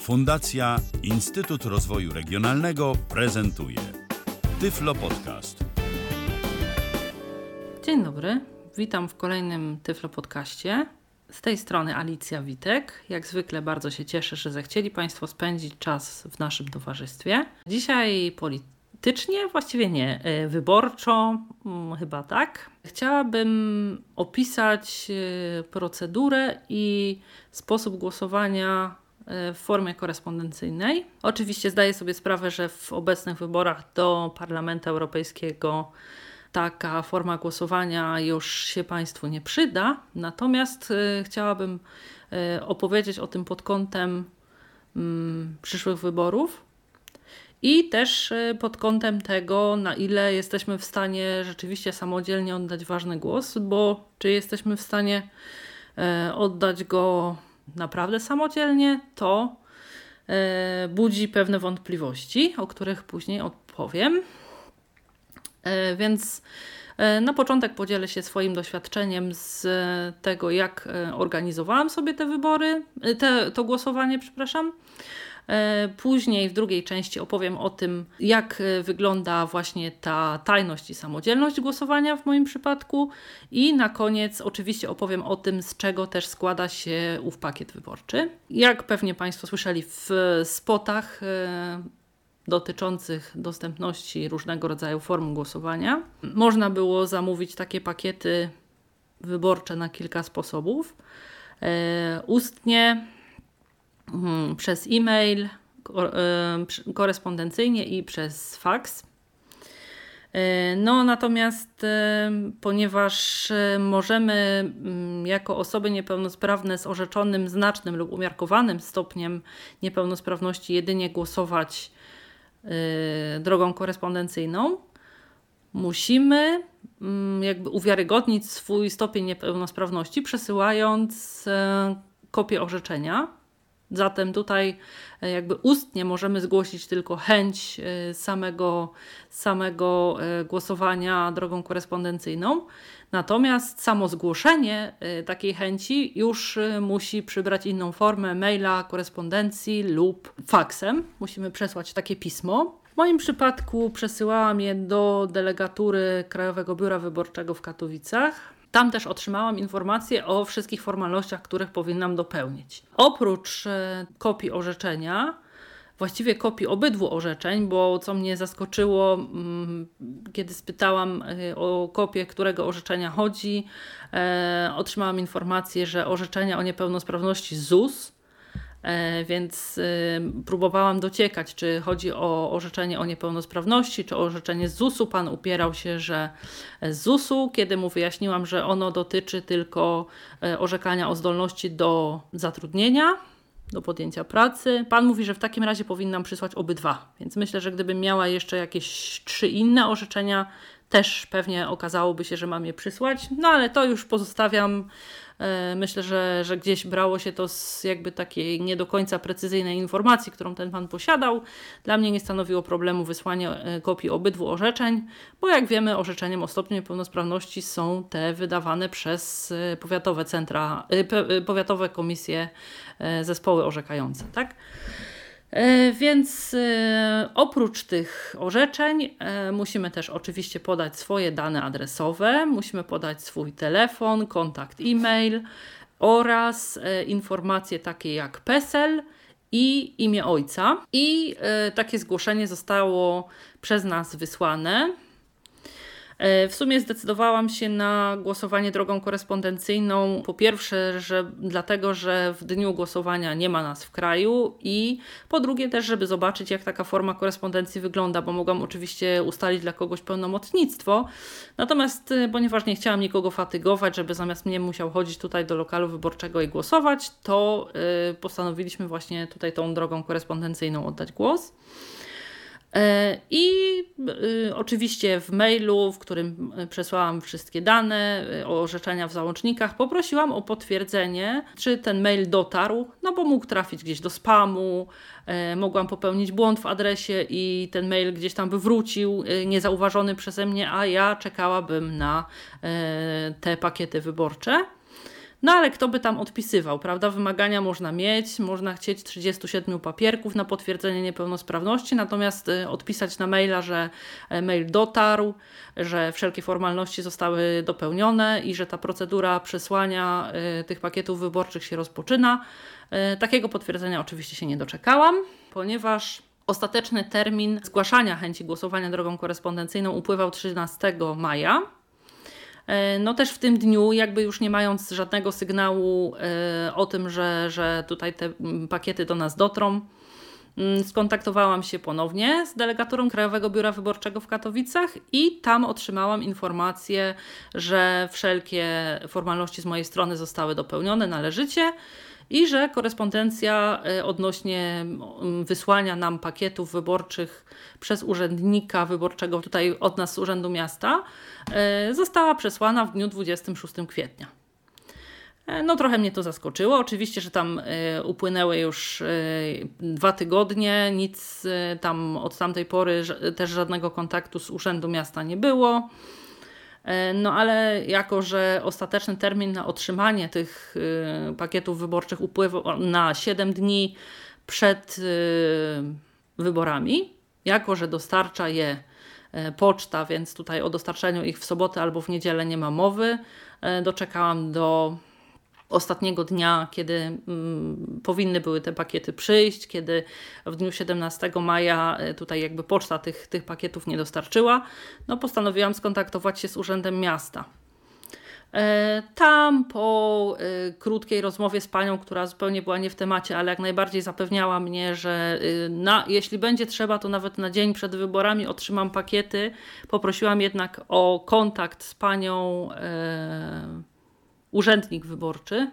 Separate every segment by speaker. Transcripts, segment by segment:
Speaker 1: Fundacja Instytut Rozwoju Regionalnego prezentuje Tyflo Podcast.
Speaker 2: Dzień dobry, witam w kolejnym Tyflo Podcaście. Z tej strony Alicja Witek. Jak zwykle bardzo się cieszę, że zechcieli Państwo spędzić czas w naszym towarzystwie. Dzisiaj politycznie, właściwie nie, e, wyborczo, mm, chyba tak. Chciałabym opisać e, procedurę i sposób głosowania w formie korespondencyjnej. Oczywiście zdaję sobie sprawę, że w obecnych wyborach do Parlamentu Europejskiego taka forma głosowania już się Państwu nie przyda. Natomiast y, chciałabym y, opowiedzieć o tym pod kątem y, przyszłych wyborów i też y, pod kątem tego, na ile jesteśmy w stanie rzeczywiście samodzielnie oddać ważny głos, bo czy jesteśmy w stanie oddać go naprawdę samodzielnie, to y, budzi pewne wątpliwości, o których później odpowiem. E, więc e, na początek podzielę się swoim doświadczeniem z tego, jak e, organizowałam sobie te wybory, te, to głosowanie, przepraszam. Później w drugiej części opowiem o tym, jak wygląda właśnie ta tajność i samodzielność głosowania w moim przypadku. I na koniec oczywiście opowiem o tym, z czego też składa się ów pakiet wyborczy. Jak pewnie Państwo słyszeli w spotach, dotyczących dostępności różnego rodzaju form głosowania. Można było zamówić takie pakiety wyborcze na kilka sposobów. E, ustnie, przez e-mail, e, korespondencyjnie i przez fax. E, no, natomiast ponieważ możemy mm, jako osoby niepełnosprawne z orzeczonym znacznym lub umiarkowanym stopniem niepełnosprawności jedynie głosować drogą korespondencyjną, musimy mm, jakby uwiarygodnić swój stopień niepełnosprawności, przesyłając e, kopię orzeczenia. Zatem tutaj e, jakby ustnie możemy zgłosić tylko chęć e, samego, samego głosowania drogą korespondencyjną. Natomiast samo zgłoszenie takiej chęci już musi przybrać inną formę maila, korespondencji lub faksem. Musimy przesłać takie pismo. W moim przypadku przesyłałam je do delegatury Krajowego Biura Wyborczego w Katowicach. Tam też otrzymałam informacje o wszystkich formalnościach, których powinnam dopełnić. Oprócz y, kopii orzeczenia, właściwie kopii obydwu orzeczeń, bo co mnie zaskoczyło, mm, kiedy spytałam y, o kopię, którego orzeczenia chodzi, e, otrzymałam informację, że orzeczenia o niepełnosprawności ZUS, e, więc y, próbowałam dociekać, czy chodzi o orzeczenie o niepełnosprawności, czy o orzeczenie z ZUS-u. Pan upierał się, że z ZUS-u, kiedy mu wyjaśniłam, że ono dotyczy tylko e, orzekania o zdolności do zatrudnienia do podjęcia pracy. Pan mówi, że w takim razie powinnam przysłać obydwa, więc myślę, że gdybym miała jeszcze jakieś trzy inne orzeczenia, też pewnie okazałoby się, że mam je przysłać, no ale to już pozostawiam. E, myślę, że, że gdzieś brało się to z jakby takiej nie do końca precyzyjnej informacji, którą ten pan posiadał. Dla mnie nie stanowiło problemu wysłanie e, kopii obydwu orzeczeń, bo jak wiemy, orzeczeniem o stopniu niepełnosprawności są te wydawane przez e, powiatowe centra, powiatowe komisje, zespoły orzekające, tak? E, więc e, oprócz tych orzeczeń e, musimy też oczywiście podać swoje dane adresowe, musimy podać swój telefon, kontakt e-mail oraz informacje takie jak PESEL i imię ojca. I takie zgłoszenie zostało przez nas wysłane w sumie zdecydowałam się na głosowanie drogą korespondencyjną. Po pierwsze, że dlatego, że w dniu głosowania nie ma nas w kraju i po drugie też, żeby zobaczyć, jak taka forma korespondencji wygląda, bo mogłam oczywiście ustalić dla kogoś pełnomocnictwo. Natomiast, e, ponieważ nie chciałam nikogo fatygować, żeby zamiast mnie musiał chodzić tutaj do lokalu wyborczego i głosować, to e, postanowiliśmy właśnie tutaj tą drogą korespondencyjną oddać głos. E, I y, oczywiście w mailu, w którym y, przesłałam wszystkie dane, y, orzeczenia w załącznikach, poprosiłam o potwierdzenie, czy ten mail dotarł, no bo mógł trafić gdzieś do spamu, mogłam popełnić błąd w adresie i ten mail gdzieś tam by wrócił niezauważony przeze mnie, a ja czekałabym na te pakiety wyborcze. No ale kto by tam odpisywał, prawda? Wymagania można mieć, można chcieć 37 papierków na potwierdzenie niepełnosprawności, natomiast y, odpisać na maila, że e, mail dotarł, że wszelkie formalności zostały dopełnione i że ta procedura przesłania y, tych pakietów wyborczych się rozpoczyna. Y, takiego potwierdzenia oczywiście się nie doczekałam, ponieważ ostateczny termin zgłaszania chęci głosowania drogą korespondencyjną upływał 13 maja. E, no też w tym dniu, jakby już nie mając żadnego sygnału e, o tym, że, że tutaj te mm, pakiety do nas dotrą, mm, skontaktowałam się ponownie z delegaturą Krajowego Biura Wyborczego w Katowicach i tam otrzymałam informację, że wszelkie formalności z mojej strony zostały dopełnione należycie i że korespondencja e, odnośnie wysłania nam pakietów wyborczych przez urzędnika wyborczego tutaj od nas z Urzędu Miasta e, została przesłana w dniu 26 kwietnia. E, no trochę mnie to zaskoczyło. Oczywiście, że tam upłynęły już dwa tygodnie, nic tam od tamtej pory też żadnego kontaktu z Urzędu Miasta nie było. E, no ale jako, że ostateczny termin na otrzymanie tych y, pakietów wyborczych upływał na 7 dni przed y, wyborami, jako że dostarcza je e, poczta, więc tutaj o dostarczeniu ich w sobotę albo w niedzielę nie ma mowy, e, doczekałam do ostatniego dnia, kiedy mm, powinny były te pakiety przyjść, kiedy w dniu 17 maja e, tutaj jakby poczta tych, tych pakietów nie dostarczyła, no postanowiłam skontaktować się z Urzędem Miasta. E, tam po e, krótkiej rozmowie z panią, która zupełnie była nie w temacie, ale jak najbardziej zapewniała mnie, że na, jeśli będzie trzeba, to nawet na dzień przed wyborami otrzymam pakiety. Poprosiłam jednak o kontakt z panią urzędnik wyborczy,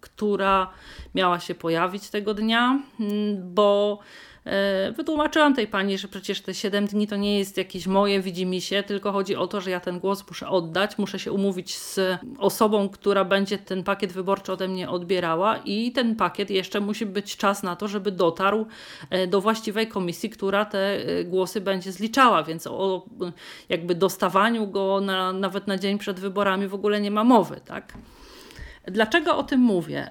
Speaker 2: która miała się pojawić tego dnia, bo Wytłumaczyłam tej pani, że przecież te 7 dni to nie jest jakieś moje widzimisię, tylko chodzi o to, że ja ten głos muszę oddać, muszę się umówić z osobą, która będzie ten pakiet wyborczy ode mnie odbierała i ten pakiet jeszcze musi być czas na to, żeby dotarł e, do właściwej komisji, która te e, głosy będzie zliczała, więc o jakby dostawaniu go na, nawet na dzień przed wyborami w ogóle nie ma mowy, tak? Dlaczego o tym mówię?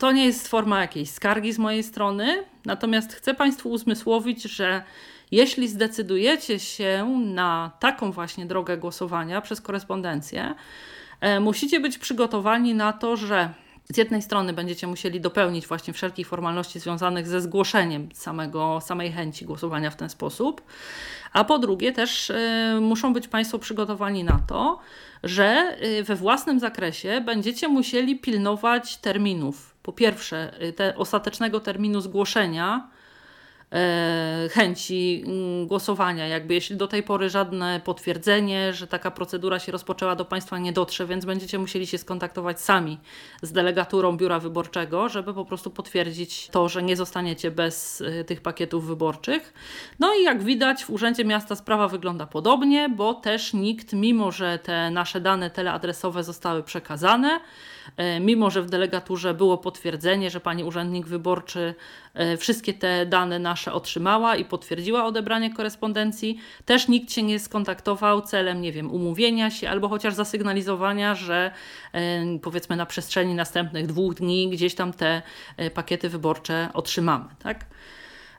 Speaker 2: To nie jest forma jakiejś skargi z mojej strony, natomiast chcę Państwu uzmysłowić, że jeśli zdecydujecie się na taką właśnie drogę głosowania przez korespondencję, e, musicie być przygotowani na to, że z jednej strony będziecie musieli dopełnić właśnie wszelkich formalności związanych ze zgłoszeniem samego, samej chęci głosowania w ten sposób, a po drugie też y, muszą być Państwo przygotowani na to, że y, we własnym zakresie będziecie musieli pilnować terminów po pierwsze, y, te ostatecznego terminu zgłoszenia chęci mm, głosowania. Jakby jeśli do tej pory żadne potwierdzenie, że taka procedura się rozpoczęła do Państwa nie dotrze, więc będziecie musieli się skontaktować sami z delegaturą biura wyborczego, żeby po prostu potwierdzić to, że nie zostaniecie bez y, tych pakietów wyborczych. No i jak widać w Urzędzie Miasta sprawa wygląda podobnie, bo też nikt, mimo że te nasze dane teleadresowe zostały przekazane, E, mimo że w delegaturze było potwierdzenie, że pani urzędnik wyborczy e, wszystkie te dane nasze otrzymała i potwierdziła odebranie korespondencji, też nikt się nie skontaktował celem, nie wiem, umówienia się albo chociaż zasygnalizowania, że e, powiedzmy na przestrzeni następnych dwóch dni gdzieś tam te pakiety wyborcze otrzymamy, tak?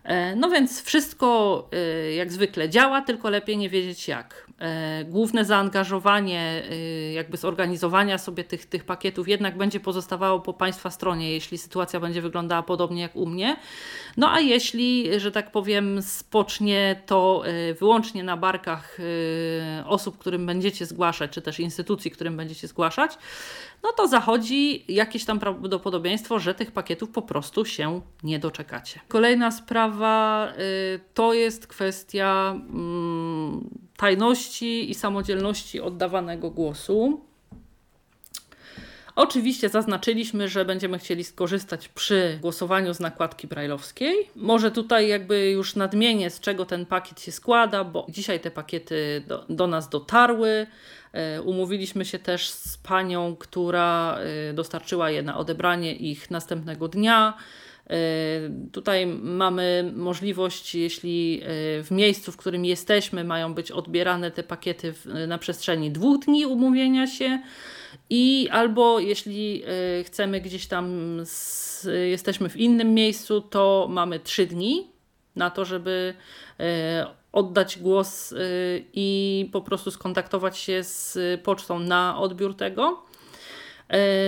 Speaker 2: E, no więc wszystko e, jak zwykle działa, tylko lepiej nie wiedzieć jak. E, główne zaangażowanie, jakby zorganizowania sobie tych, tych pakietów jednak będzie pozostawało po Państwa stronie, jeśli sytuacja będzie wyglądała podobnie jak u mnie. No a jeśli, że tak powiem, spocznie to wyłącznie na barkach osób, którym będziecie zgłaszać, czy też instytucji, którym będziecie zgłaszać, no to zachodzi jakieś tam prawdopodobieństwo, że tych pakietów po prostu się nie doczekacie. Kolejna sprawa y, to jest kwestia mm, tajności i samodzielności oddawanego głosu. Oczywiście zaznaczyliśmy, że będziemy chcieli skorzystać przy głosowaniu z nakładki brajlowskiej. Może tutaj jakby już nadmienię, z czego ten pakiet się składa, bo dzisiaj te pakiety do, do nas dotarły. E, umówiliśmy się też z panią, która e, dostarczyła je na odebranie ich następnego dnia. E, tutaj mamy możliwość, jeśli w miejscu, w którym jesteśmy, mają być odbierane te pakiety na przestrzeni dwóch dni umówienia się I albo jeśli chcemy gdzieś tam, z, jesteśmy w innym miejscu, to mamy trzy dni na to, żeby oddać głos i po prostu skontaktować się z pocztą na odbiór tego.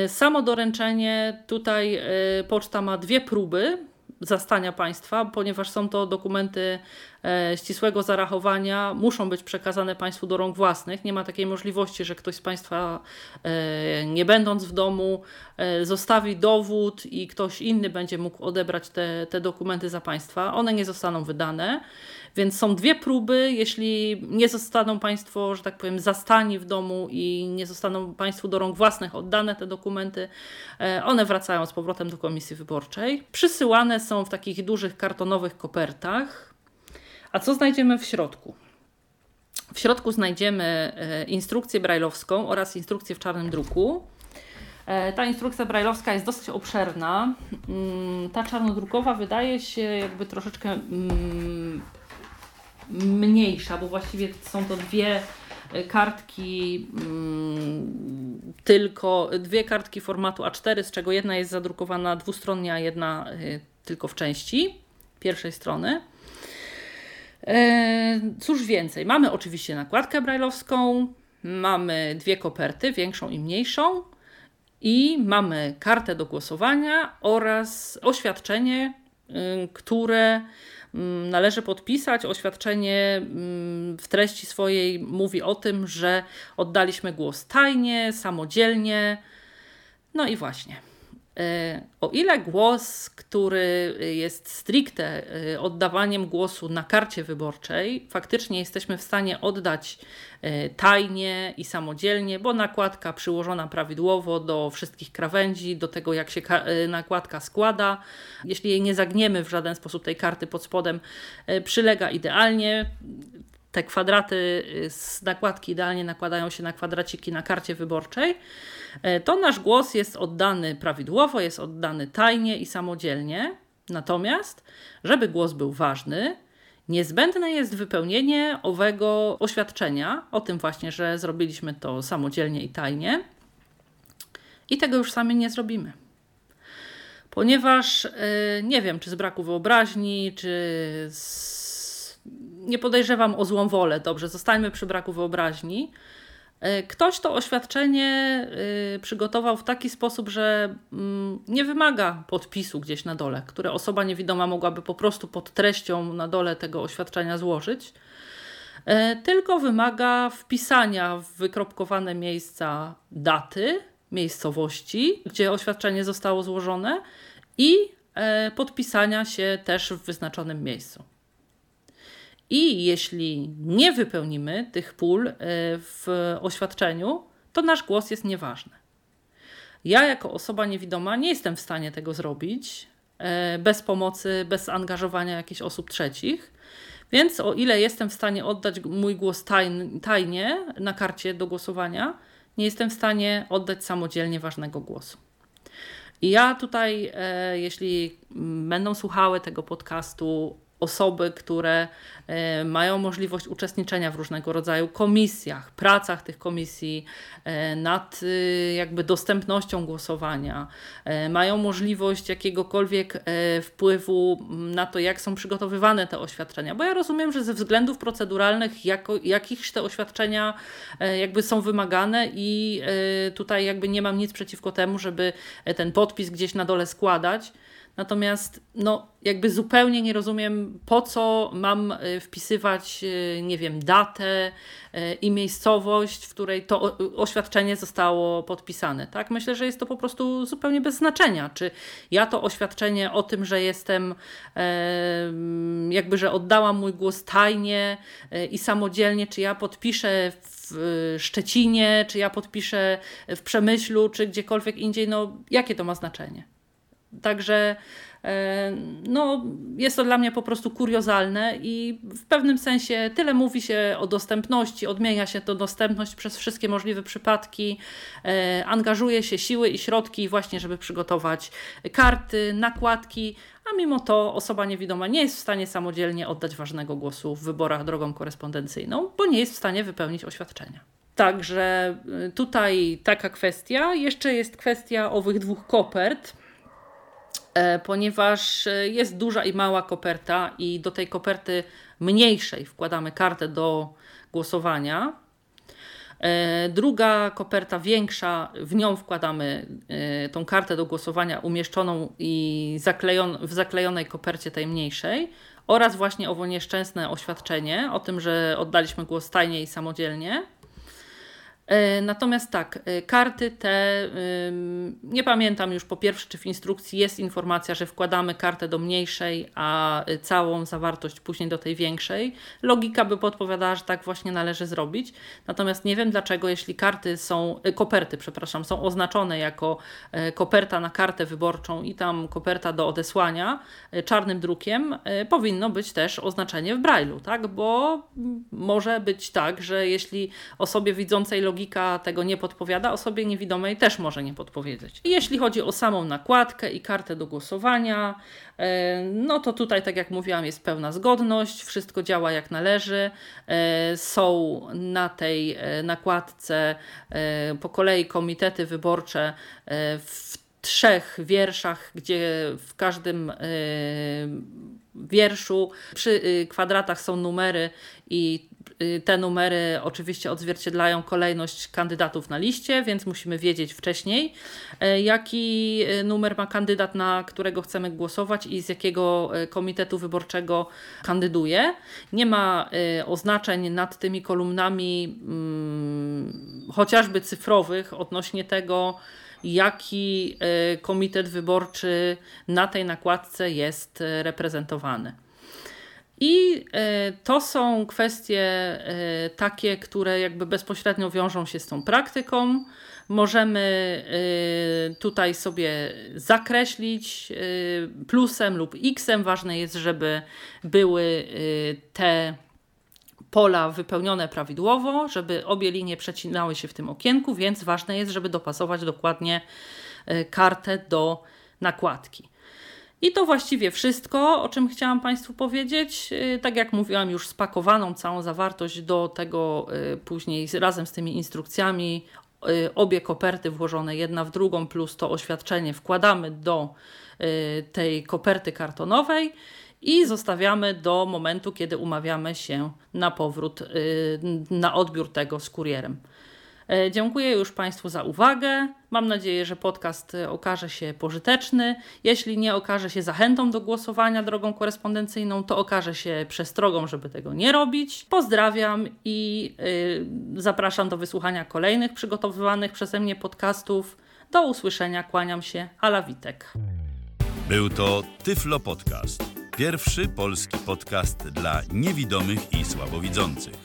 Speaker 2: Samo doręczenie, tutaj poczta ma dwie próby zastania państwa, ponieważ są to dokumenty e, ścisłego zarachowania, muszą być przekazane państwu do rąk własnych. Nie ma takiej możliwości, że ktoś z państwa, e, nie będąc w domu, e, zostawi dowód i ktoś inny będzie mógł odebrać te, te dokumenty za państwa. One nie zostaną wydane. Więc są dwie próby. Jeśli nie zostaną Państwo, że tak powiem, zastani w domu i nie zostaną Państwu do rąk własnych oddane te dokumenty, e, one wracają z powrotem do komisji wyborczej. Przysyłane są w takich dużych kartonowych kopertach. A co znajdziemy w środku? W środku znajdziemy e, instrukcję brajlowską oraz instrukcję w czarnym druku. E, ta instrukcja brajlowska jest dosyć obszerna. Mm, ta czarnodrukowa wydaje się jakby troszeczkę mm, mniejsza, bo właściwie są to dwie e, kartki mm, tylko dwie kartki formatu A4, z czego jedna jest zadrukowana dwustronnie, a jedna y, tylko w części pierwszej strony. E, cóż więcej, mamy oczywiście nakładkę brajlowską, mamy dwie koperty, większą i mniejszą, i mamy kartę do głosowania oraz oświadczenie, y, które należy podpisać. Oświadczenie mm, w treści swojej mówi o tym, że oddaliśmy głos tajnie, samodzielnie. No i właśnie. E, o ile głos, który jest stricte e, oddawaniem głosu na karcie wyborczej, faktycznie jesteśmy w stanie oddać e, tajnie i samodzielnie, bo nakładka przyłożona prawidłowo do wszystkich krawędzi, do tego jak się nakładka składa, jeśli jej nie zagniemy w żaden sposób tej karty pod spodem, przylega idealnie te kwadraty z nakładki idealnie nakładają się na kwadraciki na karcie wyborczej. E, to nasz głos jest oddany prawidłowo, jest oddany tajnie i samodzielnie. Natomiast, żeby głos był ważny, niezbędne jest wypełnienie owego oświadczenia o tym właśnie, że zrobiliśmy to samodzielnie i tajnie. I tego już sami nie zrobimy. Ponieważ yy, nie wiem, czy z braku wyobraźni, czy z... nie podejrzewam o złą wolę, dobrze, zostańmy przy braku wyobraźni. E, ktoś to oświadczenie y, przygotował w taki sposób, że mm, nie wymaga podpisu gdzieś na dole, które osoba niewidoma mogłaby po prostu pod treścią na dole tego oświadczenia złożyć, e, tylko wymaga wpisania w wykropkowane miejsca daty, miejscowości, gdzie oświadczenie zostało złożone i e, podpisania się też w wyznaczonym miejscu. I jeśli nie wypełnimy tych pól e, w oświadczeniu, to nasz głos jest nieważny. Ja, jako osoba niewidoma, nie jestem w stanie tego zrobić e, bez pomocy, bez angażowania jakichś osób trzecich. Więc o ile jestem w stanie oddać mój głos tajnie na karcie do głosowania, nie jestem w stanie oddać samodzielnie ważnego głosu. I ja tutaj, e, jeśli będą słuchały tego podcastu osoby, które e, mają możliwość uczestniczenia w różnego rodzaju komisjach, pracach tych komisji e, nad e, jakby dostępnością głosowania, mają możliwość jakiegokolwiek wpływu na to, jak są przygotowywane te oświadczenia, bo ja rozumiem, że ze względów proceduralnych jako, jakichś te oświadczenia jakby są wymagane i tutaj jakby nie mam nic przeciwko temu, żeby ten podpis gdzieś na dole składać. Natomiast no, jakby zupełnie nie rozumiem, po co mam y, wpisywać, y, nie wiem, datę y, i miejscowość, w której to oświadczenie zostało podpisane. Tak? Myślę, że jest to po prostu zupełnie bez znaczenia. Czy ja to oświadczenie o tym, że jestem, jakby, że oddałam mój głos tajnie i samodzielnie, czy ja podpiszę w Szczecinie, czy ja podpiszę w Przemyślu, czy gdziekolwiek indziej, no jakie to ma znaczenie? Także e, no, jest to dla mnie po prostu kuriozalne i w pewnym sensie tyle mówi się o dostępności, odmienia się to dostępność przez wszystkie możliwe przypadki, e, angażuje się siły i środki właśnie, żeby przygotować karty, nakładki, a mimo to osoba niewidoma nie jest w stanie samodzielnie oddać ważnego głosu w wyborach drogą korespondencyjną, bo nie jest w stanie wypełnić oświadczenia. Także y, tutaj taka kwestia. Jeszcze jest kwestia owych dwóch kopert, ponieważ e, jest duża i mała koperta, i do tej koperty mniejszej wkładamy kartę do głosowania. E, druga koperta większa, w nią wkładamy tą kartę do głosowania umieszczoną i zaklejon, w zaklejonej kopercie tej mniejszej oraz właśnie owo nieszczęsne oświadczenie o tym, że oddaliśmy głos tajnie i samodzielnie. E, natomiast tak, e, karty te, nie pamiętam już po pierwsze, czy w instrukcji jest informacja, że wkładamy kartę do mniejszej, a całą zawartość później do tej większej. Logika by podpowiadała, że tak właśnie należy zrobić. Natomiast nie wiem dlaczego, jeśli karty są, e, koperty, przepraszam, są oznaczone jako koperta na kartę wyborczą i tam koperta do odesłania czarnym drukiem, powinno być też oznaczenie w brailu, tak? Bo może być tak, że jeśli osobie widzącej logika logika tego nie podpowiada, osobie niewidomej też może nie podpowiedzieć. Jeśli chodzi o samą nakładkę i kartę do głosowania, e, no to tutaj, tak jak mówiłam, jest pełna zgodność, wszystko działa jak należy. E, są na tej e, nakładce po kolei komitety wyborcze w trzech wierszach, gdzie w każdym wierszu przy kwadratach są numery i te numery oczywiście odzwierciedlają kolejność kandydatów na liście, więc musimy wiedzieć wcześniej, e, jaki e, numer ma kandydat, na którego chcemy głosować i z jakiego e, komitetu wyborczego kandyduje. Nie ma oznaczeń nad tymi kolumnami, hmm, chociażby cyfrowych, odnośnie tego, jaki komitet wyborczy na tej nakładce jest reprezentowany. I e, to są kwestie e, takie, które jakby bezpośrednio wiążą się z tą praktyką. Możemy e, tutaj sobie zakreślić plusem lub xem. Ważne jest, żeby były te pola wypełnione prawidłowo, żeby obie linie przecinały się w tym okienku, więc ważne jest, żeby dopasować dokładnie kartę do nakładki. I to właściwie wszystko, o czym chciałam Państwu powiedzieć. Y, tak jak mówiłam, już spakowaną całą zawartość do tego y, później razem z tymi instrukcjami, y, obie koperty włożone jedna w drugą, plus to oświadczenie wkładamy do tej koperty kartonowej i zostawiamy do momentu, kiedy umawiamy się na powrót, na odbiór tego z kurierem. E, dziękuję już Państwu za uwagę. Mam nadzieję, że podcast e, okaże się pożyteczny. Jeśli nie okaże się zachętą do głosowania drogą korespondencyjną, to okaże się przestrogą, żeby tego nie robić. Pozdrawiam i yy, zapraszam do wysłuchania kolejnych przygotowywanych przeze mnie podcastów. Do usłyszenia, kłaniam się, Ala Witek.
Speaker 1: Był to Tyflo Podcast. Pierwszy polski podcast dla niewidomych i słabowidzących.